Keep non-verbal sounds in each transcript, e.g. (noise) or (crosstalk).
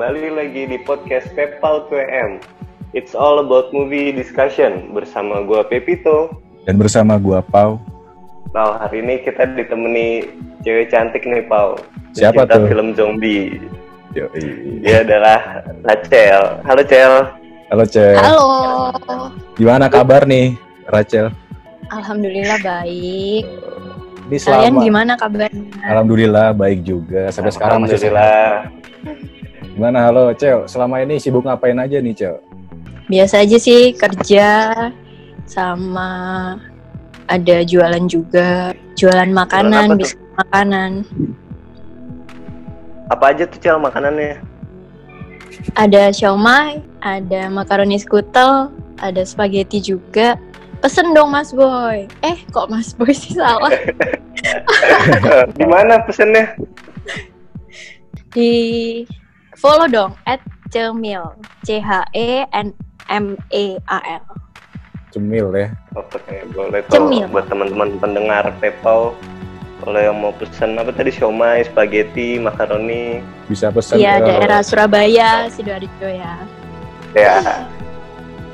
kembali lagi di podcast Pepal 2M. It's all about movie discussion bersama gua Pepito. Dan bersama gua Pau. Pau, hari ini kita ditemani cewek cantik nih Pau. Siapa tuh? film zombie. Yoi. Dia adalah Rachel. Halo Cel. Halo Cel. Halo. Gimana kabar nih Rachel? Alhamdulillah baik. Ini Kalian gimana kabarnya? Alhamdulillah baik juga. Sampai sekarang masih sehat. Gimana halo Cel? Selama ini sibuk ngapain aja nih Cel? Biasa aja sih kerja sama ada jualan juga, jualan makanan, bisnis makanan. Apa aja tuh Cel makanannya? Ada siomay, ada makaroni skutel, ada spaghetti juga. Pesen dong Mas Boy. Eh, kok Mas Boy sih salah? (laughs) Di mana pesennya? Di follow dong at Cemil. C H E N M E A L. Cemil ya. Oke, boleh tuh Cemil. buat teman-teman pendengar Pepau. Kalau yang mau pesen apa tadi siomay, spaghetti, makaroni, Bisa pesan Iya, ke daerah Surabaya, Sidoarjo ya. Ya.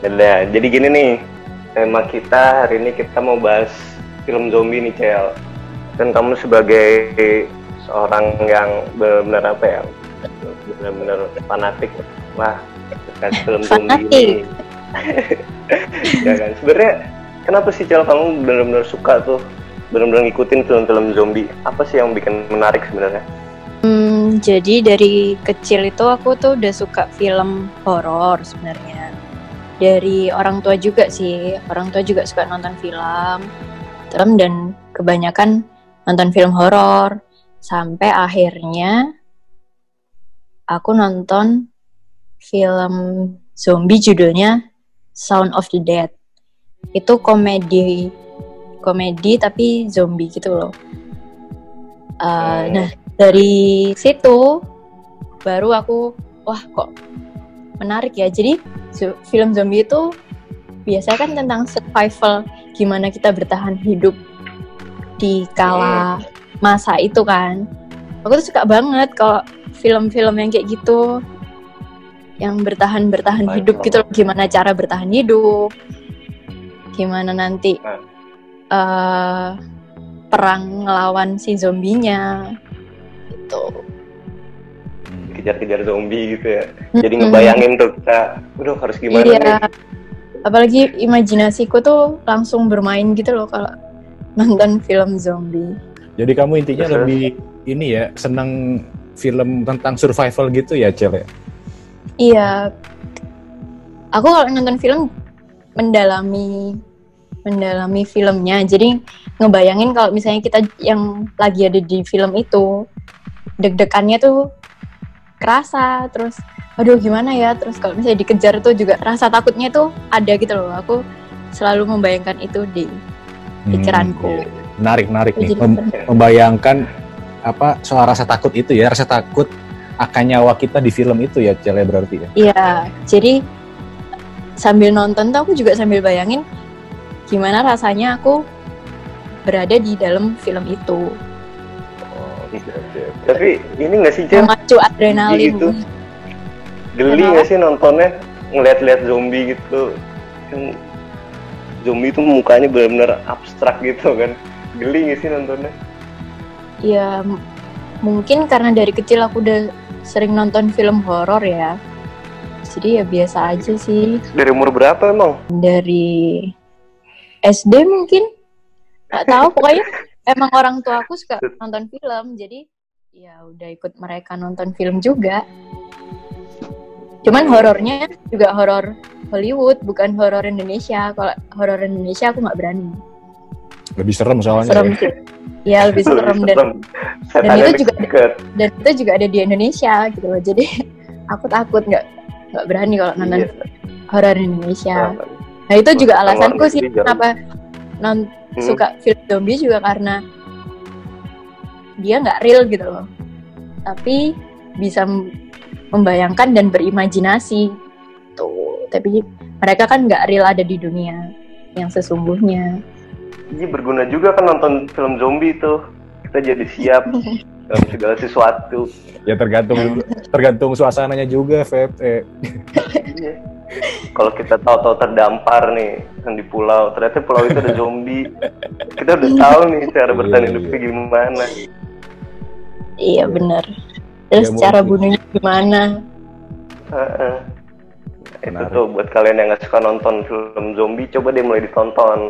Yaudah, jadi gini nih. Tema kita hari ini kita mau bahas film zombie nih, Cel. Dan kamu sebagai seorang yang benar-benar apa ya? Benar-benar fanatik. Wah, dengan (laughs) film zombie ini. (laughs) ya kan? Sebenarnya kenapa sih Cel kamu benar-benar suka tuh benar-benar ngikutin film-film zombie? Apa sih yang bikin menarik sebenarnya? Hmm, jadi dari kecil itu aku tuh udah suka film horor sebenarnya. Dari orang tua juga sih, orang tua juga suka nonton film, film dan kebanyakan nonton film horor. Sampai akhirnya aku nonton film zombie judulnya Sound of the Dead. Itu komedi, komedi tapi zombie gitu loh. Uh. Nah dari situ baru aku wah kok menarik ya jadi film zombie itu biasanya kan tentang survival gimana kita bertahan hidup di kala masa itu kan aku tuh suka banget kalau film-film yang kayak gitu yang bertahan bertahan Survival. hidup gitu loh. gimana cara bertahan hidup gimana nanti Nah. eh, perang ngelawan si zombinya gitu Kejar-kejar zombie gitu ya. Jadi Mm-mm. ngebayangin tuh kita, aduh harus gimana iya nih? apalagi imajinasiku tuh langsung bermain gitu loh kalau nonton film zombie Jadi kamu intinya Terus? lebih ini ya senang film tentang survival gitu ya Cel ya? iya aku kalau nonton film mendalami mendalami filmnya jadi ngebayangin kalau misalnya kita yang lagi ada di film itu deg-degannya tuh kerasa terus aduh gimana ya terus kalau misalnya dikejar tuh juga rasa takutnya tuh ada gitu loh aku selalu membayangkan itu di pikiranku Hmm. Menarik, menarik nih. Mem- (laughs) membayangkan apa soal rasa takut itu ya, rasa takut akan nyawa kita di film itu ya Cel ya berarti ya. Iya, jadi sambil nonton tuh aku juga sambil bayangin gimana rasanya aku berada di dalam film itu. Tapi ini nggak sih Cel? Memacu adrenalin. Gitu. Geli nggak sih nontonnya ngeliat-lihat zombie gitu? Kan zombie itu mukanya benar-benar abstrak gitu kan? Geli nggak sih nontonnya? Ya mungkin karena dari kecil aku udah sering nonton film horor ya. Jadi ya biasa aja sih. Dari umur berapa emang? Dari SD mungkin. Gak tahu pokoknya emang orang tua aku suka nonton film. Jadi ya udah ikut mereka nonton film juga. Cuman horornya juga horor Hollywood, bukan horor Indonesia. Kalau horor Indonesia aku nggak berani. Lebih serem soalnya. Serem ya. sih. Ya lebih serem dan Setan itu juga- deket. dan itu juga ada di Indonesia gitu loh. Jadi aku takut nggak nggak berani kalau nonton Iya. horor Indonesia. Nah, Nah itu juga alasanku sih kenapa non Hmm. suka film zombie juga karena dia nggak real gitu loh. Tapi bisa membayangkan dan berimajinasi tuh. Tapi mereka kan nggak real ada di dunia yang sesungguhnya. Iya berguna juga kan nonton film zombie itu. Kita jadi siap (laughs) dalam segala sesuatu. Ya tergantung tergantung suasananya juga, Feb. Eh, Iya. Kalau kita tahu-tahu terdampar nih kan di pulau, ternyata pulau itu ada zombie. Kita udah tahu nih cara bertahan Iya, hidupnya gimana. Iya benar. Terus Ya, cara mungkin. bunuhnya gimana? Heeh. Itu Menarik. tuh buat kalian yang nggak suka nonton film zombie, coba deh mulai ditonton.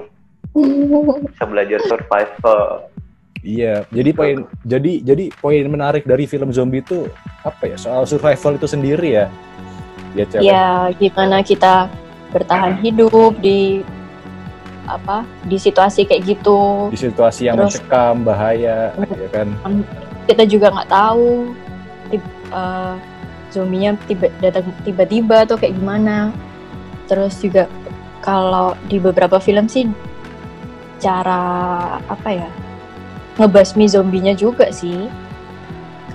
Bisa belajar survival. iya, jadi poin jadi jadi poin menarik dari film zombie itu apa ya? Soal survival itu sendiri ya. Ya. Ya gimana kita bertahan hidup di apa di situasi kayak gitu. Di situasi yang Terus- mencekam, bahaya, ya kan? Kita juga nggak tahu tib- eh, zombinya tiba datang tiba-tiba atau kayak gimana. Terus juga kalau di beberapa film sih cara apa ya ngebasmi zombinya juga sih.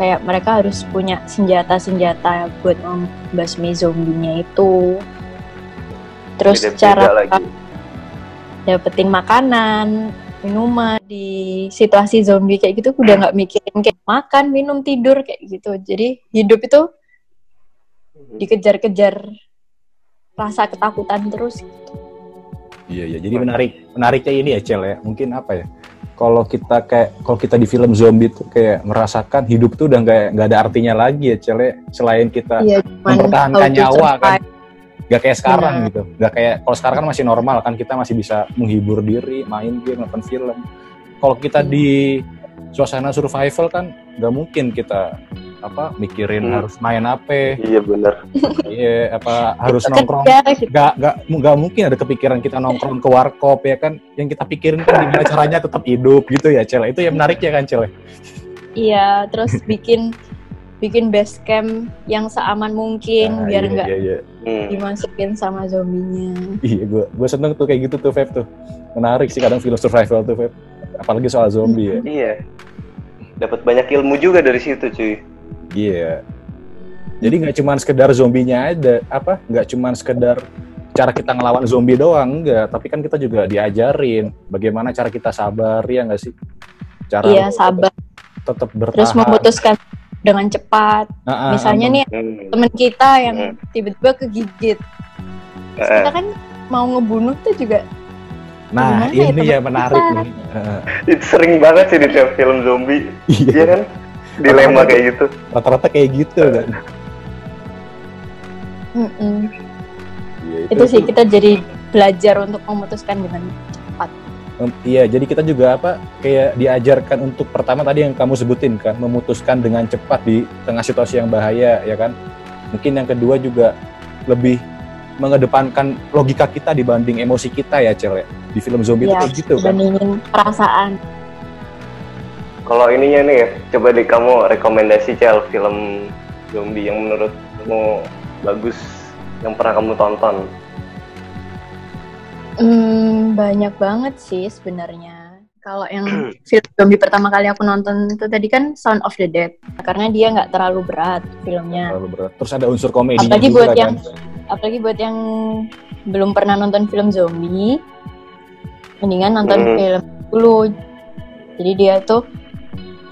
Kayak mereka harus punya senjata-senjata buat membasmi zombinya itu. Terus Beda-beda cara lagi. dapetin makanan minuman. Di situasi zombie kayak gitu udah nggak mikirin kayak makan minum tidur kayak gitu. Jadi hidup itu dikejar-kejar rasa ketakutan terus Iya, iya. Jadi menarik menariknya ini ya, Cel ya. Mungkin apa ya? Kalau kita kayak kalau kita di film zombie tuh kayak merasakan hidup tuh udah nggak nggak ada artinya lagi ya, Cel ya. Selain kita Iya, mempertahankan nyawa kan. Gak kayak sekarang Iya. gitu. Gak kayak kalau sekarang kan masih normal kan kita masih bisa menghibur diri, main game, nonton film. Kalau kita di suasana survival kan nggak mungkin kita apa mikirin Hmm. harus main apa, Iya benar. iya apa harus nongkrong nggak nggak nggak mungkin ada kepikiran kita nongkrong ke warkop ya kan yang kita pikirin kan gimana caranya tetap hidup gitu ya Cel itu yang menarik ya kan Cel Iya, terus bikin bikin base camp yang seaman mungkin Nah, biar iya, nggak iya, iya. Hmm. dimasukin sama zombinya. iya gue gue seneng tuh kayak gitu tuh Feb tuh menarik sih kadang film survival tuh Feb apalagi soal zombie ya Iya. Dapat banyak ilmu juga dari situ, cuy. Iya jadi nggak cuman sekedar zombinya ada apa nggak cuman sekedar cara kita ngelawan zombie doang enggak tapi kan kita juga diajarin bagaimana cara kita sabar ya nggak sih cara Iya, sabar. tetap bertahan Terus memutuskan dengan cepat. Ah, ah, Misalnya ah, nih Hmm. teman kita yang Hmm. tiba-tiba kegigit. Terus kita kan mau ngebunuh tuh juga Nah, ya, ini ya teman menarik kita? nih. Heeh. itu sering banget sih di tiap film zombie. Iya Iya, kan? Dilema kayak gitu. rata-rata kayak gitu kan. mm-mm. Iya, itu sih kita jadi belajar untuk memutuskan dengan Em, Iya, jadi kita juga apa kayak diajarkan untuk pertama tadi yang kamu sebutin kan, memutuskan dengan cepat di tengah situasi yang bahaya, ya kan? Mungkin yang kedua juga lebih mengedepankan logika kita dibanding emosi kita ya, Cel ya. Di film zombie itu ya kayak gitu kan. dibandingin perasaan. Kalau ininya nih ya, coba deh kamu rekomendasi Cel film zombie yang menurutmu bagus yang pernah kamu tonton. Hmm, banyak banget sih sebenarnya. Kalau yang (clears throat) film zombie pertama kali aku nonton itu tadi kan Sound of the Dead, karena dia nggak terlalu berat filmnya. Terlalu berat. Terus ada unsur komedinya Apalagi juga buat kan. yang apalagi buat yang belum pernah nonton film zombie, mendingan nonton Hmm. film dulu. Jadi dia tuh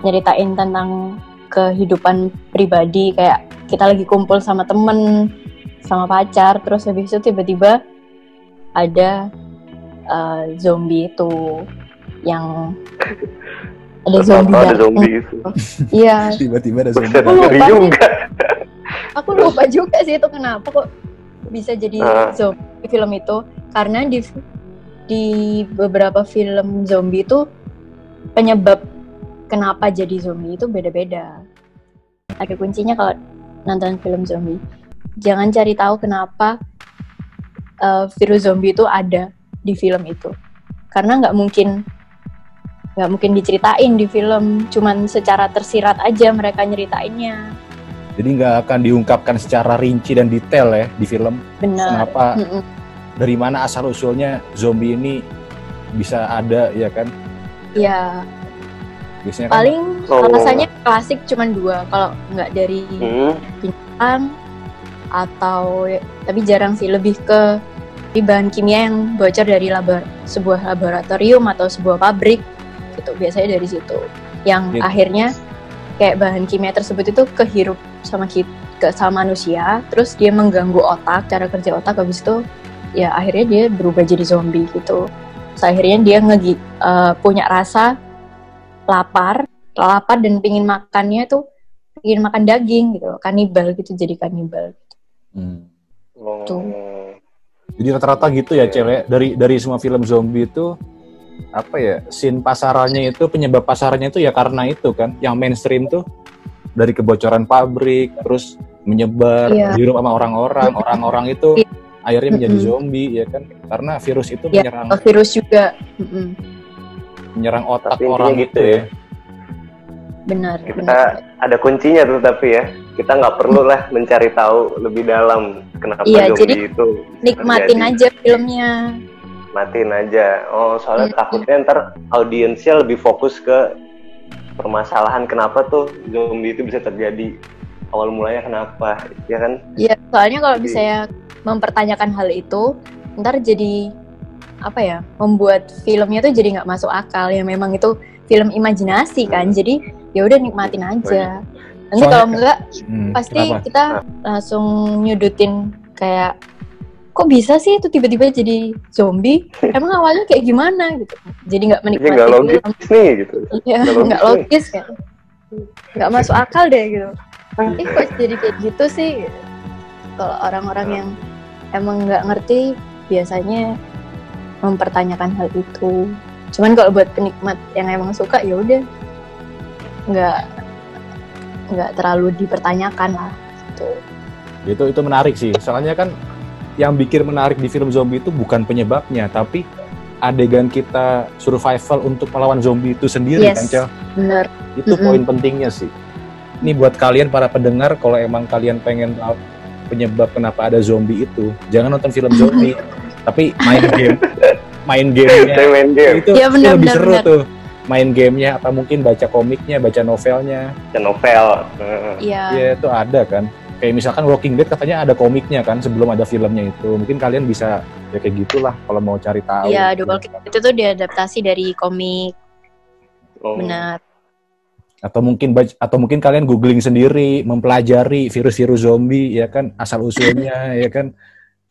nyeritain tentang kehidupan pribadi kayak kita lagi kumpul sama temen, sama pacar, terus habis itu tiba-tiba ada uh, zombie itu yang ada zombie ada zombie itu. (laughs) Iya, Tiba-tiba ada zombie. Aku lupa juga. aku lupa juga sih itu kenapa kok bisa jadi Ah. zombie di film itu karena di di beberapa film zombie itu penyebab kenapa jadi zombie itu beda-beda. Ada kuncinya kalau nonton film zombie. Jangan cari tahu kenapa uh, virus zombie itu ada di film itu. Karena nggak mungkin nggak mungkin diceritain di film. Cuman secara tersirat aja mereka nyeritainnya. Jadi nggak akan diungkapkan secara rinci dan detail ya di film. benar. Kenapa Mm-mm. dari mana asal usulnya zombie ini bisa ada ya kan? Ya, Biasanya kan paling Oh. alasannya klasik cuman dua. Kalau nggak dari Hmm. binatang atau tapi jarang sih lebih ke di bahan kimia yang bocor dari labor sebuah laboratorium atau sebuah pabrik gitu biasanya dari situ yang Gitu. akhirnya kayak bahan kimia tersebut itu kehirup sama kita ke sama manusia terus dia mengganggu otak cara kerja otak habis itu ya akhirnya dia berubah jadi zombie gitu Terus akhirnya dia ngegi eh, punya rasa lapar lapar dan pingin makannya tuh pingin makan daging gitu loh, kanibal gitu jadi kanibal Hmm. Oh. Tuh. Jadi rata-rata gitu ya, Cel ya. Dari dari semua film zombie itu apa ya? Scene pasarannya itu penyebab pasarannya itu ya karena itu kan. Yang mainstream tuh dari kebocoran pabrik terus menyebar Iya. dihirup sama orang-orang. (laughs) Orang-orang itu Iya. akhirnya menjadi Mm-mm. zombie ya kan. Karena virus itu Ya, menyerang virus juga Mm-mm. Menyerang otak Tapi orang gitu ya. ya. benar Kita benar ada kuncinya tuh tapi ya. Kita nggak perlu lah mencari tahu lebih dalam kenapa Iya, zombie jadi itu nikmatin terjadi. aja filmnya matiin aja. Oh, soalnya Hmm. takutnya ntar audiensnya lebih fokus ke permasalahan kenapa tuh zombie itu bisa terjadi. Awal mulanya kenapa, ya kan? Ya, soalnya kalau misalnya mempertanyakan hal itu, ntar jadi apa ya, membuat filmnya tuh jadi nggak masuk akal. Ya memang itu film imajinasi kan, jadi ya udah nikmatin aja. Nanti kalau kan- enggak, Hmm, pasti kenapa? kita langsung nyudutin kayak kok bisa sih itu tiba-tiba jadi zombie? Emang awalnya kayak gimana gitu? Jadi nggak menikmati nggak logis film. nih gitu. Iya, Nggak logis nih. kan? Nggak masuk akal deh gitu. Eh kok jadi kayak gitu sih? Kalau orang-orang yang emang nggak ngerti biasanya mempertanyakan hal itu. Cuman kalau buat penikmat yang emang suka ya udah nggak nggak terlalu dipertanyakan lah. Gitu. Itu itu menarik sih. Soalnya kan yang bikin menarik di film zombie itu bukan penyebabnya, tapi adegan kita survival untuk melawan zombie itu sendiri Yes. kan, Cel? Bener. Itu Mm-mm. poin pentingnya sih. Ini buat kalian para pendengar kalau emang kalian pengen tahu penyebab kenapa ada zombie itu, jangan nonton film zombie, (laughs) tapi main game. Main gamenya main game, itu, Iya, itu benar, lebih benar, seru benar. tuh. Main gamenya atau mungkin baca komiknya, baca novelnya. baca novel. Heeh. Iya. Ya itu ada kan. Kayak misalkan Walking Dead katanya ada komiknya kan sebelum ada filmnya itu. Mungkin kalian bisa ya kayak gitulah kalau mau cari tahu. Iya, The Walking Dead itu tuh diadaptasi dari komik. Oh. Benar. Atau mungkin atau mungkin kalian googling sendiri, mempelajari virus-virus zombie ya kan asal usulnya (laughs) ya kan.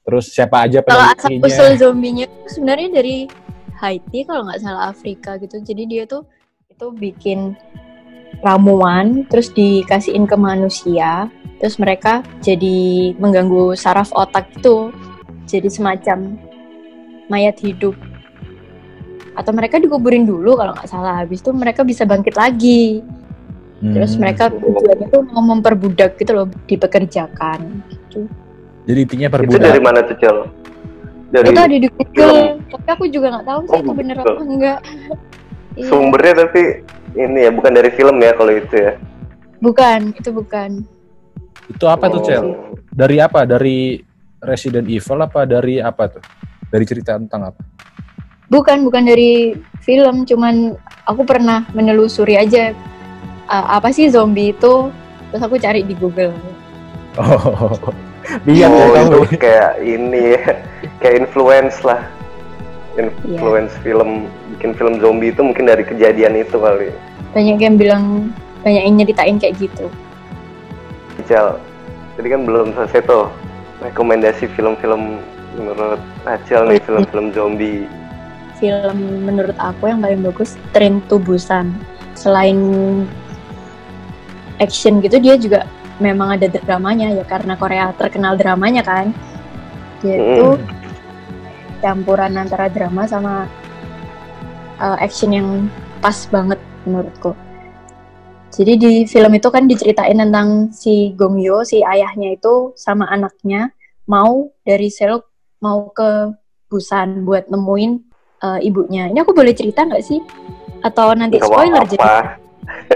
Terus siapa aja Kalau asal penelitinya. usul zombinya itu sebenarnya dari Haiti kalau nggak salah Afrika gitu. Jadi dia tuh itu bikin ramuan terus dikasihin ke manusia, terus mereka jadi mengganggu saraf otak itu. Jadi semacam mayat hidup. Atau mereka dikuburin dulu kalau nggak salah. Habis itu mereka bisa bangkit lagi. Hmm. Terus mereka tujuannya tuh mau memperbudak gitu loh, dipekerjakan. Gitu. Jadi intinya Itu perbudak. dari mana tuh, Cel? Dari itu ada di Google tapi aku juga nggak tahu sih Oh, itu bener apa enggak Iya. sumbernya tapi ini ya bukan dari film ya kalau itu ya. bukan itu bukan Itu apa tuh, Oh. Cel? Dari apa? Dari Resident Evil apa dari apa tuh? Dari cerita tentang apa? bukan bukan dari film cuman aku pernah menelusuri aja uh, apa sih zombie itu terus aku cari di Google Oh. Ya oh, kamu. itu kayak ini ya, kayak influence lah. Influence film bikin film zombie itu mungkin dari kejadian itu kali. banyak yang bilang banyak yang nyeritain kayak gitu Cel, tadi kan belum selesai tuh rekomendasi film-film menurut Acel nih film-film zombie. film menurut aku yang paling bagus Train to Busan selain action gitu dia juga memang ada dramanya ya karena Korea terkenal dramanya kan. Dia itu Mm. campuran antara drama sama uh, action yang pas banget menurutku. Jadi di film itu kan diceritain tentang si Gong Yoo si ayahnya itu sama anaknya mau dari Seoul mau ke Busan buat nemuin uh, ibunya. Ini aku boleh cerita nggak sih? Atau nanti Gak spoiler jadi? Apa-apa.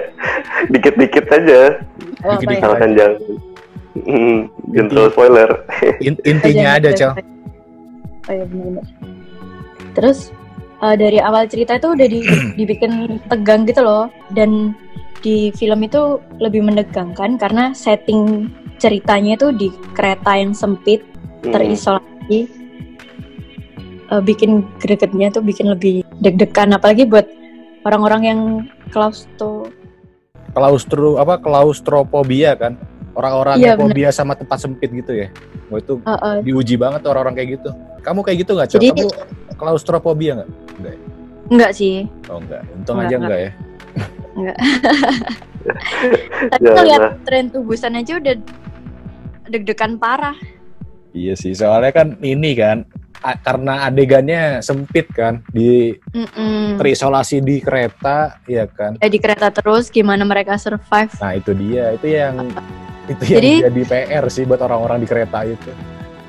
(laughs) Dikit-dikit aja, Oh, ya? misalkan jangan Hmm, jangan terlalu spoiler. In- (laughs) intinya ada, Cel. Oh iya benar-benar. Terus uh, dari awal cerita itu udah di- (clears throat) dibikin tegang gitu loh dan di film itu lebih menegangkan karena setting ceritanya itu di kereta yang sempit Hmm. terisolasi uh, bikin gregetnya tuh bikin lebih deg-degan apalagi buat orang-orang yang klaustro klaustro apa klaustrofobia kan? Orang-orang Iya, yang fobia sama tempat sempit gitu ya? Wah itu Uh, uh, diuji banget orang-orang kayak gitu. Kamu kayak gitu nggak? Jadi- kamu klaustrofobia nggak? Enggak sih. oh enggak untung Enggak, aja enggak ya. (laughs) Tapi Jangan ngeliat lah. tren tubusan aja udah deg-degan parah. iya sih soalnya kan ini kan karena adegannya sempit kan di Mm-mm. terisolasi di kereta ya kan Ya, di kereta terus gimana mereka survive. nah itu dia itu yang itu yang Jadi- jadi PR sih buat orang-orang di kereta itu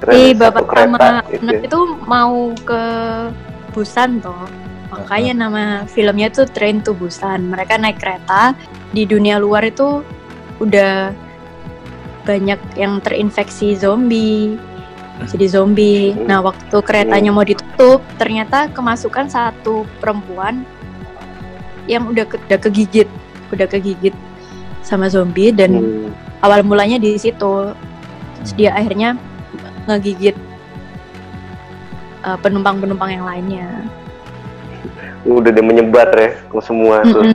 Si satu bapak sama gitu anak ya. itu mau ke Busan toh. Makanya nama filmnya tuh Train to Busan. Mereka naik kereta di dunia luar itu udah banyak yang terinfeksi zombie. Jadi zombie. Nah, waktu keretanya mau ditutup, ternyata kemasukan satu perempuan yang udah ke- udah kegigit, udah kegigit sama zombie dan Hmm. awal mulanya di situ. Terus dia akhirnya ngegigit uh, penumpang-penumpang yang lainnya. udah dia menyebar ya ke semua tuh.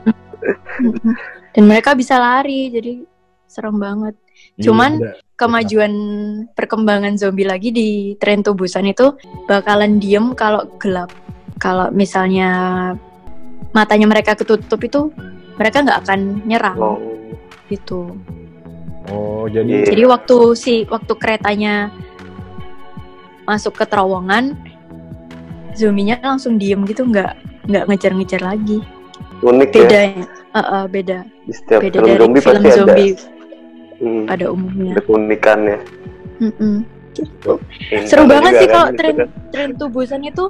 Dan mereka bisa lari, jadi serem banget. Cuman Iya, kemajuan perkembangan zombie lagi di tren tubusan itu bakalan diem kalau gelap. Kalau misalnya matanya mereka ketutup itu mereka nggak akan nyerang oh. gitu. oh jadi Iya. Jadi waktu si waktu keretanya masuk ke terowongan, zombinya langsung diem gitu nggak nggak ngejar-ngejar lagi. unik ya Beda ya, Uh, uh, beda di setiap beda film dari zombie film pasti zombie ada hmm, pada umumnya. ada keunikannya Mm-mm. Gitu. Intan Seru banget sih kan, kalau gitu tren kan. tren tubusan itu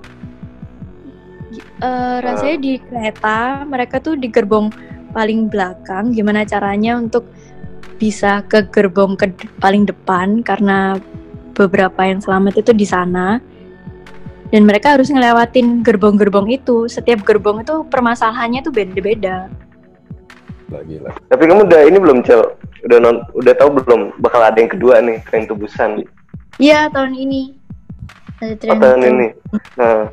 eh, rasanya di kereta mereka tuh di gerbong paling belakang gimana caranya untuk bisa ke gerbong ke paling depan karena beberapa yang selamat itu di sana dan mereka harus ngelewatin gerbong-gerbong itu setiap gerbong itu permasalahannya tuh beda-beda lagi lah tapi kamu udah ini belum cel? Udah non udah tahu belum bakal ada yang kedua nih tren tubusan? Iya tahun ini. Ada tren oh, tahun itu. ini. Nah.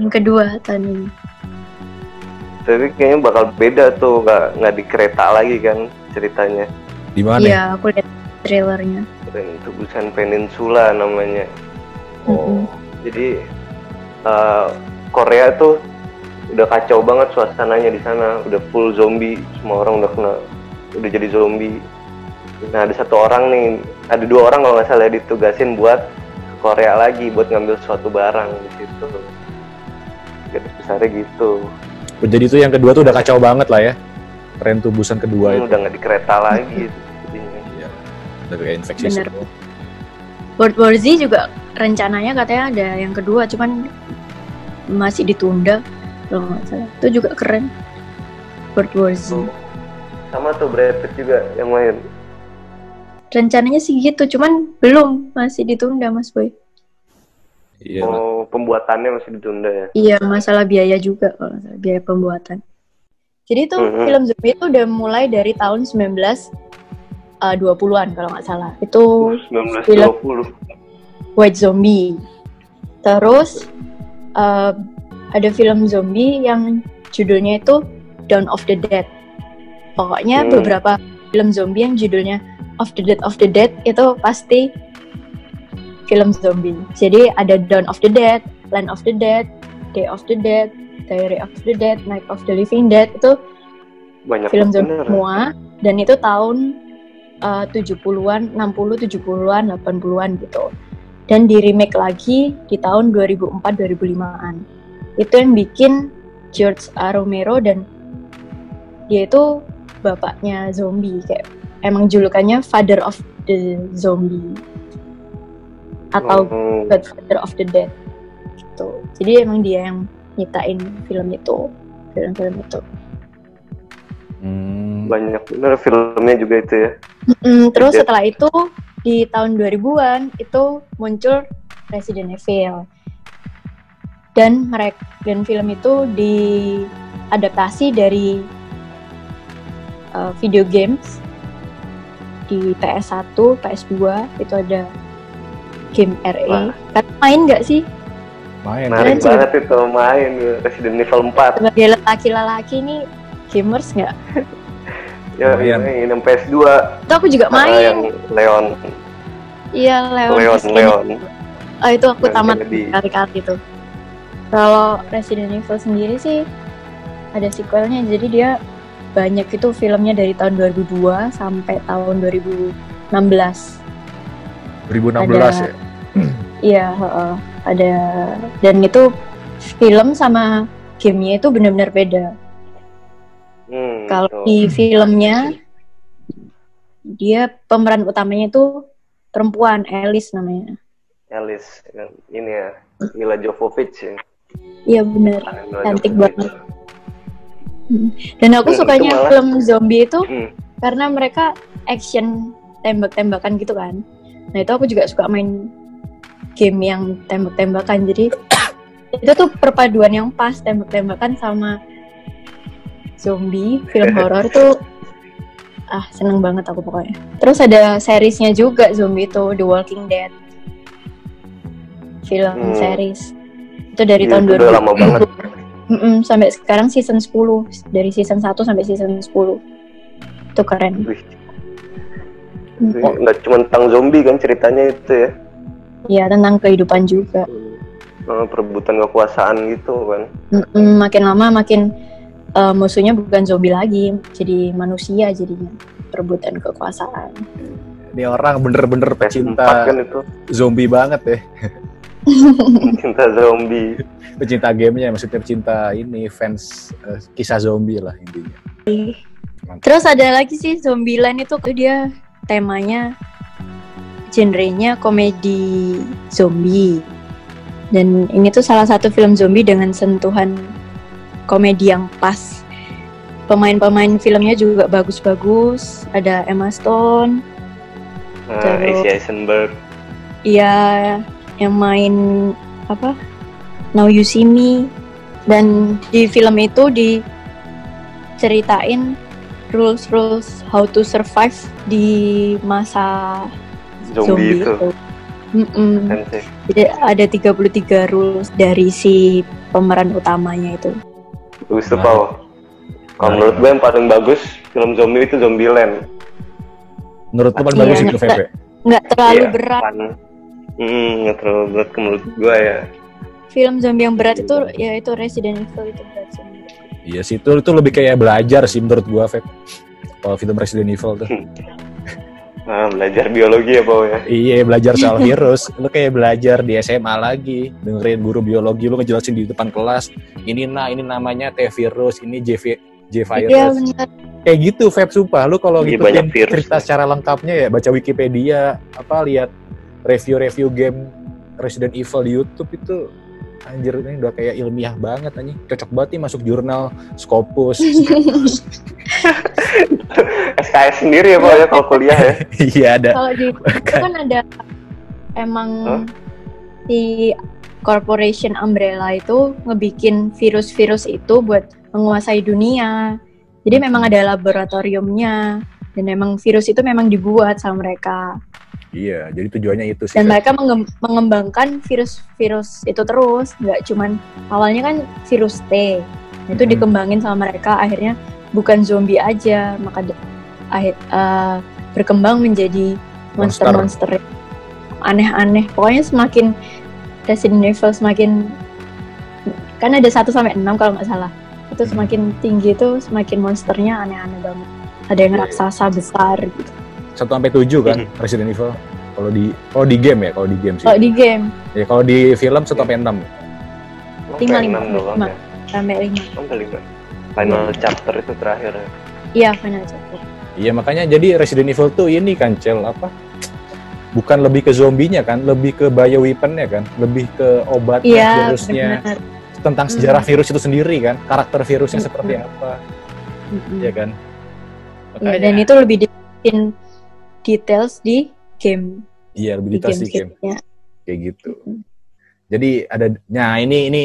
Yang kedua tahun ini. Tapi kayaknya bakal beda tuh nggak nggak di kereta lagi kan ceritanya. Di mana? Ya? iya aku lihat trailernya. Tren tubusan peninsula namanya. Oh jadi eh, Korea tuh udah kacau banget suasananya di sana udah full zombie semua orang udah kena udah jadi zombie nah ada satu orang nih ada dua orang kalau nggak salah ditugasin buat ke Korea lagi buat ngambil suatu barang di situ garis besarnya gitu Oh, jadi itu yang kedua tuh udah kacau banget lah ya tren tubusan kedua Hmm, itu udah nggak di kereta (laughs) lagi. Iya. udah kayak infeksi Bener. semua. World War Z juga rencananya katanya ada yang kedua cuman masih ditunda kalau nggak salah. Itu juga keren. World War Z Tuh. sama tuh Brad Pitt juga yang main rencananya sih gitu cuman belum. Masih ditunda Mas Boy. Iya oh pembuatannya masih ditunda ya? Iya masalah biaya juga kalau salah. Biaya pembuatan. Jadi itu Mhm. film zombie itu udah mulai dari tahun 19 uh, 20-an kalau nggak salah. Itu 1920 White Zombie. Terus uh, ada film zombie yang judulnya itu Dawn of the Dead. Pokoknya Hmm. beberapa film zombie yang judulnya Of the Dead of the Dead itu pasti film zombie. Jadi ada Dawn of the Dead, Land of the Dead, Day of the Dead, Diary of the Dead, Night of the Living Dead itu banyak film zombie bener. semua dan itu tahun uh, 70-an, 60, 70-an, 80-an gitu. Dan di remake lagi di tahun 2004 2005-an. Itu yang bikin George A. Romero dan dia itu bapaknya zombie kayak emang julukannya Father of the Zombie atau Hmm, Godfather of the Dead gitu. Jadi emang dia yang nyiptain film itu, film-film itu. Hmm, banyak bener filmnya juga itu ya Mm, terus Dead. setelah itu di tahun 2000-an itu muncul Resident Evil. Dan mereka dan film itu diadaptasi dari uh, video games di PS1, PS2 itu ada game RE. Kalian main nggak sih main menarik Keren sih. banget itu main Resident Evil 4 sebagai lelaki-lelaki ini gamers nggak? (laughs) Ya, Lumayan. main yang PS2 Itu aku juga main. yang Leon, Iya, Leon. Leon. Leon. Oh, itu aku Leon tamat kali-kali itu. Kalau Resident Evil sendiri sih ada sequelnya. Jadi dia banyak itu filmnya dari tahun 2002 sampai tahun 2016. 2016 Ada- ya. (clears throat) Iya, heeh. ada dan itu film sama gamenya itu benar-benar beda. Hmm, Kalau di filmnya dia pemeran utamanya itu perempuan, Alice namanya. Alice ini ya, Mila Jovovich ya. Iya benar. Cantik banget. Dan aku Hmm, sukanya malah- film zombie itu Hmm. karena mereka action tembak-tembakan gitu kan. Nah itu aku juga suka main game yang tembak-tembakan. Jadi (coughs) itu tuh perpaduan yang pas tembak-tembakan sama zombie film (laughs) horor tuh ah seneng banget aku pokoknya. Terus ada seriesnya juga zombie itu The Walking Dead film Hmm. series itu dari Iya, tahun itu udah 2000 lama banget. Mm-mm, sampai sekarang season 10 dari season 1 sampai season 10 itu keren Wih, Mm. itu nggak cuma tentang zombie kan ceritanya itu ya. ya tentang kehidupan juga Eh, perebutan kekuasaan gitu kan. Mm-mm, makin lama makin eh, musuhnya bukan zombie lagi jadi manusia jadinya perebutan kekuasaan Ini orang bener-bener PS4 pecinta kan itu zombie banget ya. (laughs) cinta zombie. Pecinta gamenya, maksudnya pecinta ini fans eh, kisah zombie lah intinya. terus ada lagi sih Zombieland itu tuh dia temanya genrenya komedi zombie dan ini tuh salah satu film zombie dengan sentuhan komedi yang pas pemain-pemain filmnya juga bagus-bagus ada Emma Stone Nah, Terus- Casey Eisenberg. Iya, yang main apa? Now You See Me. Dan di film itu diceritain rules-rules how to survive di masa Zombie, zombie, itu. itu. Kan sih. Jadi ada 33 rules dari si pemeran utamanya itu. Bagus tuh, Nah. Pau. Kalau Nah, menurut iya. gue yang paling bagus film zombie itu Zombieland. Menurut lu paling Iya, bagus itu nggak- VP. Nggak terlalu Iya, berat. fun. Hmm, nggak terlalu berat ke menurut gue ya. Film zombie yang berat itu ya itu Resident Evil itu berat sih. Iya sih itu itu lebih kayak belajar sih menurut gua Feb. Kalau film Resident Evil tuh. Nah, belajar biologi ya, Pau ya. iya belajar soal (laughs) virus. Lu kayak belajar di SMA lagi, dengerin guru biologi lu ngejelasin di depan kelas. Ini nah ini namanya T virus, ini J vi- J virus. Iya benar. kayak gitu Feb sumpah lu kalau banyak virus. cerita secara lengkapnya ya baca Wikipedia apa lihat review-review game Resident Evil di YouTube itu anjir ini udah kayak ilmiah banget anjing cocok banget nih masuk jurnal Scopus SKS (laughs) sendiri ya, Pau ya, kalau kuliah ya. (laughs) iya ada Kalau di itu kan ada emang Hah? si corporation Umbrella itu ngebikin virus-virus itu buat menguasai dunia. Jadi memang ada laboratoriumnya dan memang virus itu memang dibuat sama mereka. Iya jadi tujuannya itu sih Dan mereka mengem- mengembangkan virus-virus itu terus, nggak cuman awalnya kan virus T. Itu Hmm. dikembangin sama mereka akhirnya bukan zombie aja, maka akhir eh, berkembang menjadi Monster. monster-monster aneh-aneh. Pokoknya semakin Resident Evil semakin kan ada 1 sampai 6 kalau nggak salah. Itu semakin tinggi itu semakin monsternya aneh-aneh banget. Ada yang raksasa besar gitu. Satu sampai tujuh kan Resident Evil kalau di kalau di game ya kalau di game sih Kalau di game ya kalau di film satu sampai enam Oh, Lima, kayak lima, enam doang lima. ya. sampai 5. Oh, lima. Final chapter itu terakhir ya. Iya, Final Chapter. Iya makanya jadi Resident Evil tuh ini kan Cel apa? Bukan lebih ke zombinya kan, lebih ke bio weaponnya kan, lebih ke obatnya, Iya, virusnya, benar. tentang sejarah Hmm. virus itu sendiri kan, karakter virusnya Hmm. seperti apa, Mm-mm. ya kan? Iya, dan itu lebih dibikin details di game iya lebih di detail sih game game kayak gitu. Jadi ada, nah ini ini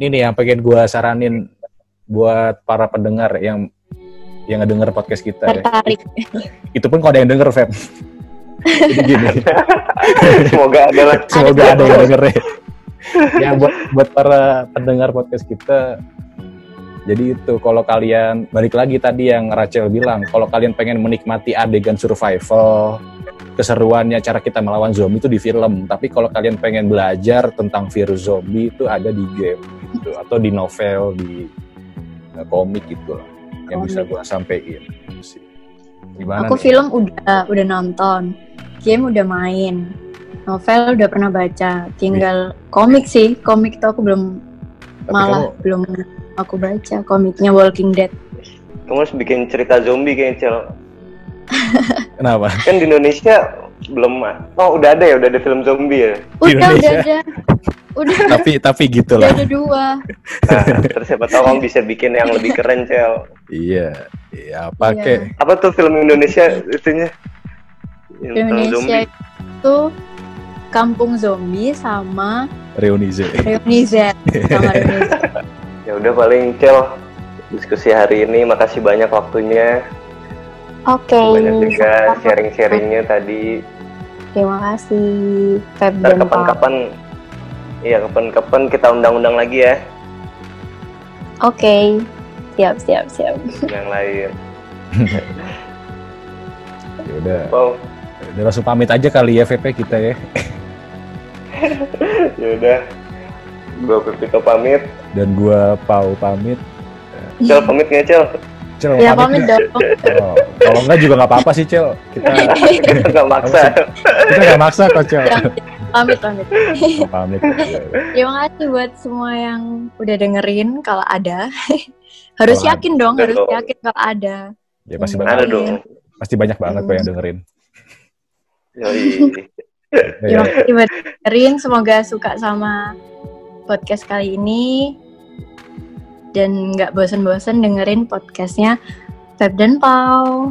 ini nih yang pengen gua saranin buat para pendengar yang yang ngedenger podcast kita ya. tertarik. (laughs) Itu pun kalau ada yang denger, Feb. (laughs) Jadi gini. (laughs) Semoga ada lah. Semoga ada yang denger ya. ya buat buat para pendengar podcast kita Jadi itu kalau kalian balik lagi tadi yang Rachel bilang, kalau kalian pengen menikmati adegan survival, keseruannya cara kita melawan zombie itu di film. Tapi kalau kalian pengen belajar tentang virus zombie itu ada di game gitu atau di novel di uh, komik gitu lah yang bisa gua sampein gitu sih. Gimana? Aku nih? film udah udah nonton, game udah main, novel udah pernah baca. Tinggal komik sih, komik tuh aku belum Tapi malah kamu- belum aku baca komiknya Walking Dead. Kamu harus bikin cerita zombie kayaknya, Cel. (laughs) kenapa? Kan di Indonesia belum Oh, udah ada ya, udah ada film zombie ya. Udah Indonesia. udah ada, udah tapi tapi udah gitulah. ada dua. Nah, terus siapa tahu kamu bisa bikin yang lebih keren, Cel. Iya, iya apa Iya. Apa tuh film Indonesia itunya? Yang tentang Indonesia zombie. itu Kampung Zombie sama Reuni Z. Reuni Z (laughs) sama Reuni Z. Ya udah paling Cel diskusi hari ini. Makasih banyak waktunya. Oke. banyak juga sharing-sharingnya tadi. Terima kasih Feb ntar kapan-kapan iya kapan-kapan kita undang-undang lagi ya. Oke. Siap siap siap. yang lain. (laughs) Ya udah, wow. Udah langsung pamit aja kali ya VP kita ya. (laughs) ya udah gua Pipito pamit Dan gua Pau pamit. Cel pamit nggak Cel Cel, Ya pamit dong. Oh, kalau enggak juga nggak apa-apa sih Cel. Kita (laughs) nggak maksa kita nggak maksa kok Cel. pamit pamit. Mau pamit. (laughs) Ya, Terima kasih buat semua yang udah dengerin kalau ada. (laughs) harus yakin dong, harus dong. yakin kalau ada. Ya pasti Hmm. banyak, ada dong pasti banyak banget kok yang dengerin. Yoi. Ya, Terima kasih buat dengerin, semoga suka sama podcast kali ini dan nggak bosan-bosan dengerin podcastnya Feb dan Pau.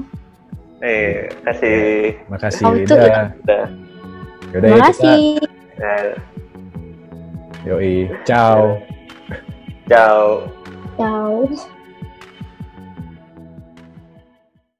eh kasih Makasih tuh- Linda. udah Yaudah Terima ya kita. kasih. nah, Yoi, ciao. ciao Ciao.